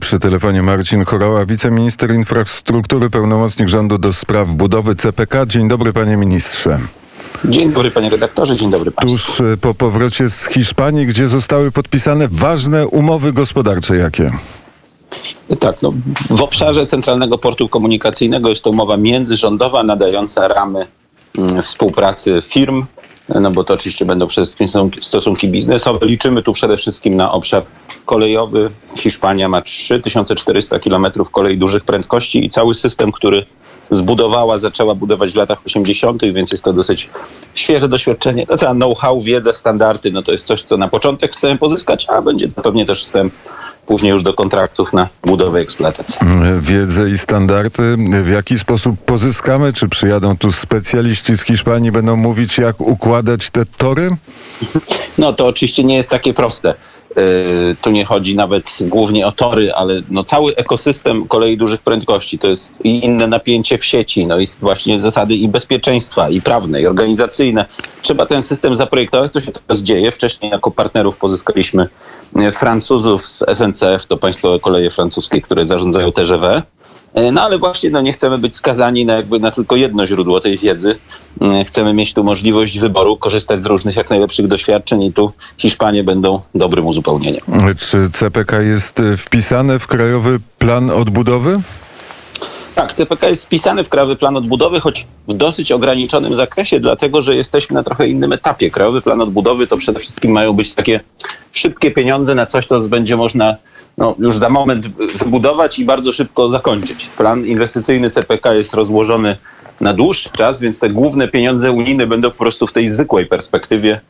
Przy telefonie Marcin Chorała, wiceminister infrastruktury, pełnomocnik rządu do spraw budowy CPK. Dzień dobry, panie ministrze. Dzień dobry panie redaktorze, dzień dobry państwu. Tuż e, po powrocie z Hiszpanii, gdzie zostały podpisane ważne umowy gospodarcze, jakie? Tak, no, w obszarze Centralnego Portu Komunikacyjnego jest to umowa międzyrządowa nadająca ramy mm, współpracy firm, no bo to oczywiście będą przede wszystkim stosunki biznesowe. Liczymy tu przede wszystkim na obszar kolejowy. Hiszpania ma 3400 km kolei dużych prędkości i cały system, który zbudowała, zaczęła budować w latach 80., więc jest to dosyć świeże doświadczenie. No, know-how, wiedza, standardy, no to jest coś, co na początek chcemy pozyskać, a będzie to pewnie też wstęp później już do kontraktów na budowę eksploatację. Wiedzę i standardy w jaki sposób pozyskamy? Czy przyjadą tu specjaliści z Hiszpanii, będą mówić, jak układać te tory? No to oczywiście nie jest takie proste. Yy, tu nie chodzi nawet głównie o tory, ale no cały ekosystem kolei dużych prędkości to jest i inne napięcie w sieci, no i właśnie zasady i bezpieczeństwa, i prawne, i organizacyjne. Trzeba ten system zaprojektować, to się teraz dzieje. Wcześniej jako partnerów pozyskaliśmy yy, Francuzów z SNCF, to państwowe koleje francuskie, które zarządzają TGV. E, no ale właśnie no, nie chcemy być skazani na, jakby, na tylko jedno źródło tej wiedzy. E, chcemy mieć tu możliwość wyboru, korzystać z różnych jak najlepszych doświadczeń i tu Hiszpanie będą dobrym uzupełnieniem. Czy CPK jest e, wpisane w Krajowy Plan Odbudowy? Tak, CPK jest wpisany w Krajowy Plan Odbudowy, choć w dosyć ograniczonym zakresie, dlatego że jesteśmy na trochę innym etapie. Krajowy Plan Odbudowy to przede wszystkim mają być takie szybkie pieniądze na coś, co będzie można no, już za moment wybudować i bardzo szybko zakończyć. Plan inwestycyjny CPK jest rozłożony na dłuższy czas, więc te główne pieniądze unijne będą po prostu w tej zwykłej perspektywie,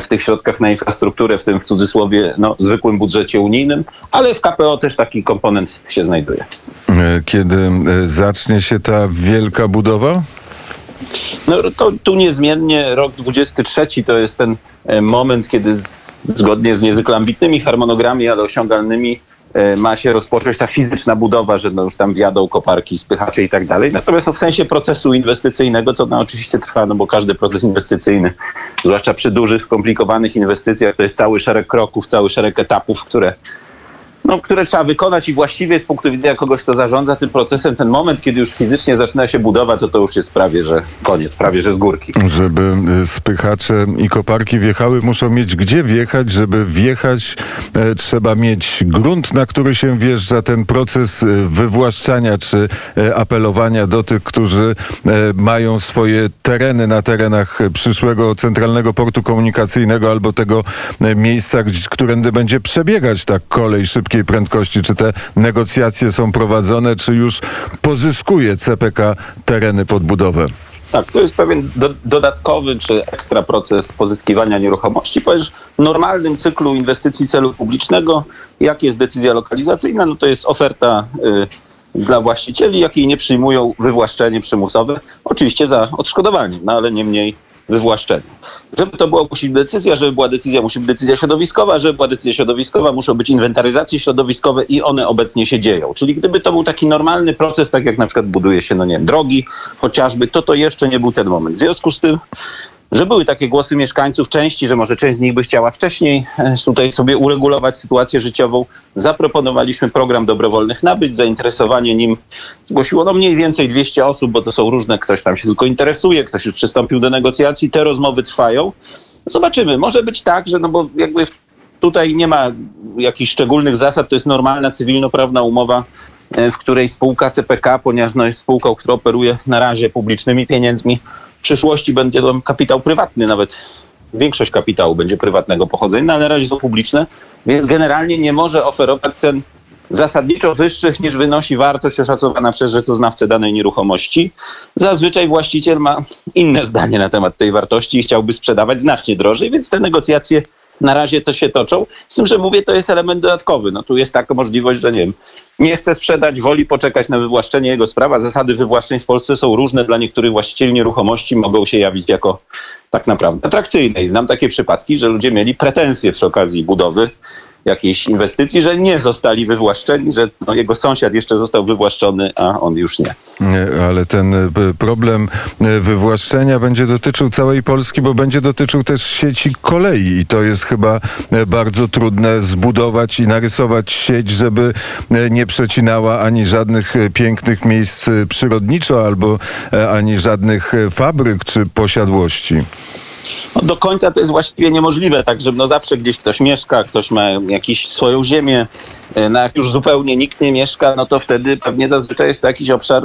w tych środkach na infrastrukturę, w tym w cudzysłowie no, zwykłym budżecie unijnym, ale w KPO też taki komponent się znajduje. E, kiedy e, zacznie się ta wielka budowa? No to tu niezmiennie rok 23 to jest ten e, moment, kiedy z, zgodnie z niezwykle ambitnymi harmonogramami, ale osiągalnymi e, ma się rozpocząć ta fizyczna budowa, że no już tam wjadą koparki, spychacze i tak dalej. Natomiast no w sensie procesu inwestycyjnego to no oczywiście trwa, no bo każdy proces inwestycyjny, zwłaszcza przy dużych, skomplikowanych inwestycjach, to jest cały szereg kroków, cały szereg etapów, które no, które trzeba wykonać i właściwie z punktu widzenia kogoś, kto zarządza tym procesem, ten moment, kiedy już fizycznie zaczyna się budowa, to to już jest prawie, że koniec, prawie, że z górki. Żeby y, spychacze i koparki wjechały, muszą mieć gdzie wjechać. Żeby wjechać, e, trzeba mieć grunt, na który się wjeżdża. Ten proces y, wywłaszczania czy e, apelowania do tych, którzy e, mają swoje tereny na terenach przyszłego centralnego portu komunikacyjnego albo tego miejsca, którędy będzie przebiegać ta kolej szybkiej prędkości. Czy te negocjacje są prowadzone, czy już pozyskuje CPK tereny pod budowę? Tak, to jest pewien do, dodatkowy czy ekstra proces pozyskiwania nieruchomości, ponieważ w normalnym cyklu inwestycji celu publicznego, jak jest decyzja lokalizacyjna, no to jest oferta y, dla właścicieli, jakiej nie przyjmują wywłaszczenie przymusowe, oczywiście za odszkodowanie, no ale niemniej wywłaszczenia. Żeby to była musi być decyzja, żeby była decyzja, musi być decyzja środowiskowa, żeby była decyzja środowiskowa, muszą być inwentaryzacje środowiskowe i one obecnie się dzieją. Czyli gdyby to był taki normalny proces, tak jak na przykład buduje się, no nie wiem, drogi chociażby, to to jeszcze nie był ten moment. W związku z tym że były takie głosy mieszkańców części, że może część z nich by chciała wcześniej e, tutaj sobie uregulować sytuację życiową. Zaproponowaliśmy program dobrowolnych nabyć. Zainteresowanie nim zgłosiło no mniej więcej 200 osób, bo to są różne, ktoś tam się tylko interesuje, ktoś już przystąpił do negocjacji. Te rozmowy trwają. Zobaczymy. Może być tak, że no bo jakby tutaj nie ma jakichś szczególnych zasad, to jest normalna cywilnoprawna umowa e, w której spółka CPK, ponieważ no jest spółką, która operuje na razie publicznymi pieniędzmi, przyszłości będzie to kapitał prywatny, nawet większość kapitału będzie prywatnego pochodzenia, no ale na razie są publiczne, więc generalnie nie może oferować cen zasadniczo wyższych niż wynosi wartość oszacowana przez rzeczoznawcę danej nieruchomości. Zazwyczaj właściciel ma inne zdanie na temat tej wartości i chciałby sprzedawać znacznie drożej, więc te negocjacje na razie to się toczą. Z tym, że mówię, to jest element dodatkowy. No tu jest taka możliwość, że nie wiem, nie chce sprzedać, woli poczekać na wywłaszczenie jego sprawa. Zasady wywłaszczeń w Polsce są różne. Dla niektórych właścicieli nieruchomości mogą się jawić jako tak naprawdę atrakcyjne. I znam takie przypadki, że ludzie mieli pretensje przy okazji budowy jakiejś inwestycji, że nie zostali wywłaszczeni, że no, jego sąsiad jeszcze został wywłaszczony, a on już nie. Nie, Ale ten e, problem e, wywłaszczenia będzie dotyczył całej Polski, bo będzie dotyczył też sieci kolei i to jest chyba e, bardzo trudne zbudować i narysować sieć, żeby nie przecinała ani żadnych pięknych miejsc przyrodniczo, albo ani żadnych fabryk czy posiadłości. No, do końca to jest właściwie niemożliwe, tak że no zawsze gdzieś ktoś mieszka, ktoś ma jakąś swoją ziemię, e, no jak już zupełnie nikt nie mieszka, no to wtedy pewnie zazwyczaj jest to jakiś obszar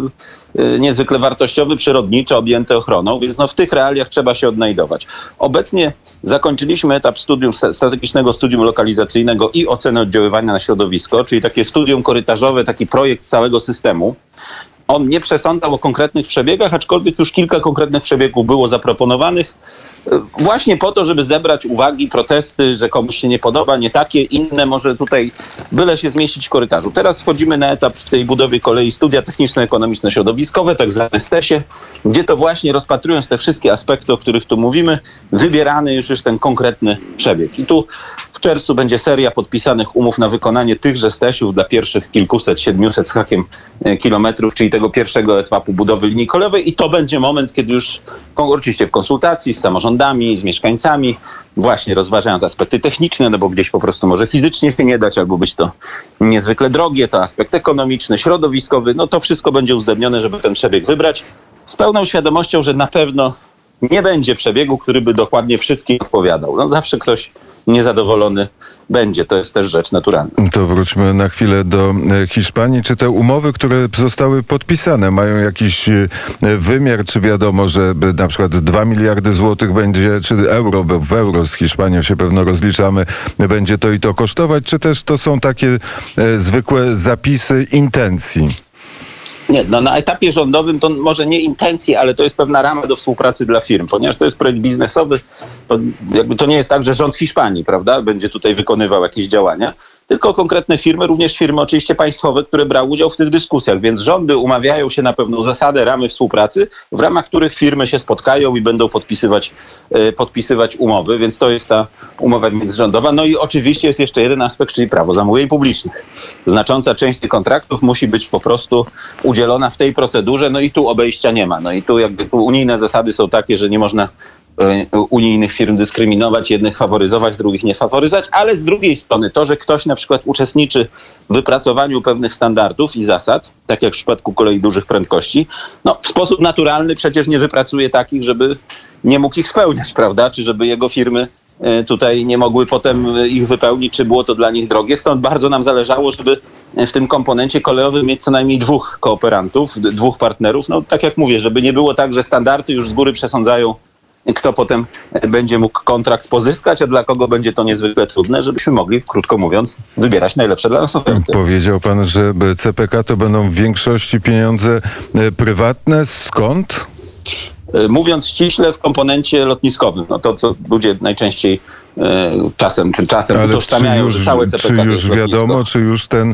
e, niezwykle wartościowy, przyrodniczy, objęty ochroną, więc no w tych realiach trzeba się odnajdować. Obecnie zakończyliśmy etap studium, strategicznego studium lokalizacyjnego i oceny oddziaływania na środowisko, czyli takie studium korytarzowe, taki projekt całego systemu. On nie przesądzał o konkretnych przebiegach, aczkolwiek już kilka konkretnych przebiegów było zaproponowanych. Właśnie po to, żeby zebrać uwagi, protesty, że komuś się nie podoba, nie takie, inne, może tutaj byle się zmieścić w korytarzu. Teraz wchodzimy na etap w tej budowie kolei studia techniczno-ekonomiczno-środowiskowe, tak zwane STESie, gdzie to właśnie rozpatrując te wszystkie aspekty, o których tu mówimy, wybierany już jest ten konkretny przebieg. I tu w czerwcu będzie seria podpisanych umów na wykonanie tychże stesiów dla pierwszych kilkuset, siedmiuset z hakiem e, kilometrów, czyli tego pierwszego etapu budowy linii kolejowej i to będzie moment, kiedy już oczywiście w konsultacji z samorządami, z mieszkańcami, właśnie rozważając aspekty techniczne, no bo gdzieś po prostu może fizycznie się nie dać, albo być to niezwykle drogie, to aspekt ekonomiczny, środowiskowy, no to wszystko będzie uzgodnione, żeby ten przebieg wybrać z pełną świadomością, że na pewno nie będzie przebiegu, który by dokładnie wszystkim odpowiadał. No zawsze ktoś niezadowolony będzie. To jest też rzecz naturalna. To wróćmy na chwilę do e, Hiszpanii. Czy te umowy, które zostały podpisane, mają jakiś e, wymiar? Czy wiadomo, że by na przykład 2 miliardy złotych będzie, czy euro, bo w euro z Hiszpanią się pewno rozliczamy, będzie to i to kosztować? Czy też to są takie e, zwykłe zapisy intencji? Nie, no na etapie rządowym to może nie intencje, ale to jest pewna rama do współpracy dla firm, ponieważ to jest projekt biznesowy, to jakby to nie jest tak, że rząd Hiszpanii, prawda, będzie tutaj wykonywał jakieś działania, tylko konkretne firmy, również firmy oczywiście państwowe, które brały udział w tych dyskusjach, więc rządy umawiają się na pewną zasadę, ramy współpracy, w ramach których firmy się spotkają i będą podpisywać, e, podpisywać umowy, więc to jest ta umowa międzyrządowa. No i oczywiście jest jeszcze jeden aspekt, czyli prawo zamówień publicznych. Znacząca część tych kontraktów musi być po prostu udzielona w tej procedurze, no i tu obejścia nie ma. No i tu jakby tu unijne zasady są takie, że nie można unijnych firm dyskryminować, jednych faworyzować, drugich nie faworyzować, ale z drugiej strony to, że ktoś na przykład uczestniczy w wypracowaniu pewnych standardów i zasad, tak jak w przypadku kolei dużych prędkości, no w sposób naturalny przecież nie wypracuje takich, żeby nie mógł ich spełniać, prawda? Czy żeby jego firmy e, tutaj nie mogły potem e, ich wypełnić, czy było to dla nich drogie. Stąd bardzo nam zależało, żeby e, w tym komponencie kolejowym mieć co najmniej dwóch kooperantów, dwóch partnerów. No tak jak mówię, żeby nie było tak, że standardy już z góry przesądzają kto potem będzie mógł kontrakt pozyskać, a dla kogo będzie to niezwykle trudne, żebyśmy mogli, krótko mówiąc, wybierać najlepsze dla nas oferty. Powiedział pan, że CPK to będą w większości pieniądze e, prywatne. Skąd? Y, Mówiąc ściśle, w komponencie lotniskowym, no to co ludzie najczęściej czasem czy czasem Ale czy utożsamiają, już, że całe CPK czy już wiadomo, czy już ten e,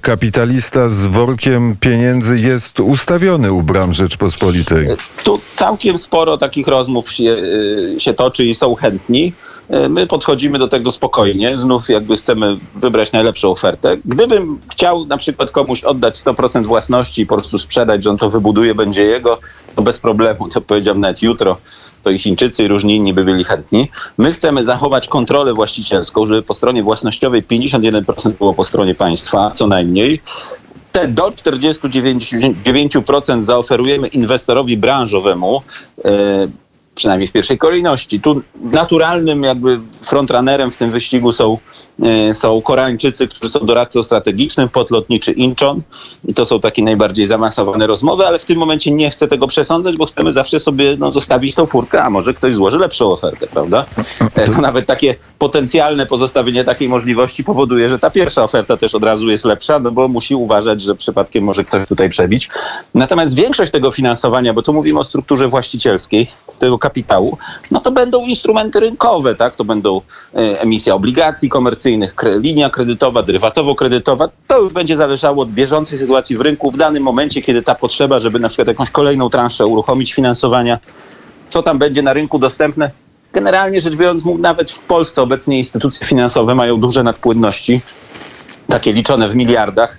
kapitalista z workiem pieniędzy jest ustawiony u bram Rzeczpospolitej? Tu całkiem sporo takich rozmów się, się toczy i są chętni. My podchodzimy do tego spokojnie, znów jakby chcemy wybrać najlepszą ofertę. Gdybym chciał na przykład komuś oddać 100% własności i po prostu sprzedać, że on to wybuduje, będzie jego, to bez problemu, to powiedziałem nawet jutro, to i Chińczycy i różni inni by byli chętni. My chcemy zachować kontrolę właścicielską, żeby po stronie własnościowej 51% było po stronie państwa, co najmniej te do 49% zaoferujemy inwestorowi branżowemu, e, przynajmniej w pierwszej kolejności. Tu naturalnym jakby frontrunnerem w tym wyścigu są, są Koreańczycy, którzy są doradcą strategicznym, podlotniczy Incheon i to są takie najbardziej zaawansowane rozmowy, ale w tym momencie nie chcę tego przesądzać, bo chcemy zawsze sobie no, zostawić tą furtkę, a może ktoś złoży lepszą ofertę, prawda? E, To nawet takie potencjalne pozostawienie takiej możliwości powoduje, że ta pierwsza oferta też od razu jest lepsza, no bo musi uważać, że przypadkiem może ktoś tutaj przebić. Natomiast większość tego finansowania, bo tu mówimy o strukturze właścicielskiej tego kapitału, no to będą instrumenty rynkowe, tak? To będą e, emisja obligacji komercyjnych, kre, linia kredytowa, derywatowo-kredytowa. To już będzie zależało od bieżącej sytuacji w rynku w danym momencie, kiedy ta potrzeba, żeby na przykład jakąś kolejną transzę uruchomić finansowania, co tam będzie na rynku dostępne, generalnie rzecz biorąc, nawet w Polsce obecnie instytucje finansowe mają duże nadpłynności, takie liczone w miliardach,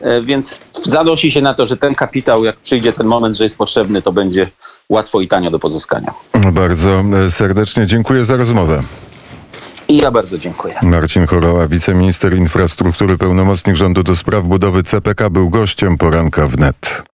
e, więc zanosi się na to, że ten kapitał, jak przyjdzie ten moment, że jest potrzebny, to będzie łatwo i tanio do pozyskania. Bardzo e, serdecznie dziękuję za rozmowę. I ja bardzo dziękuję. Marcin Choroła, wiceminister infrastruktury, pełnomocnik rządu do spraw budowy CPK, był gościem poranka wnet.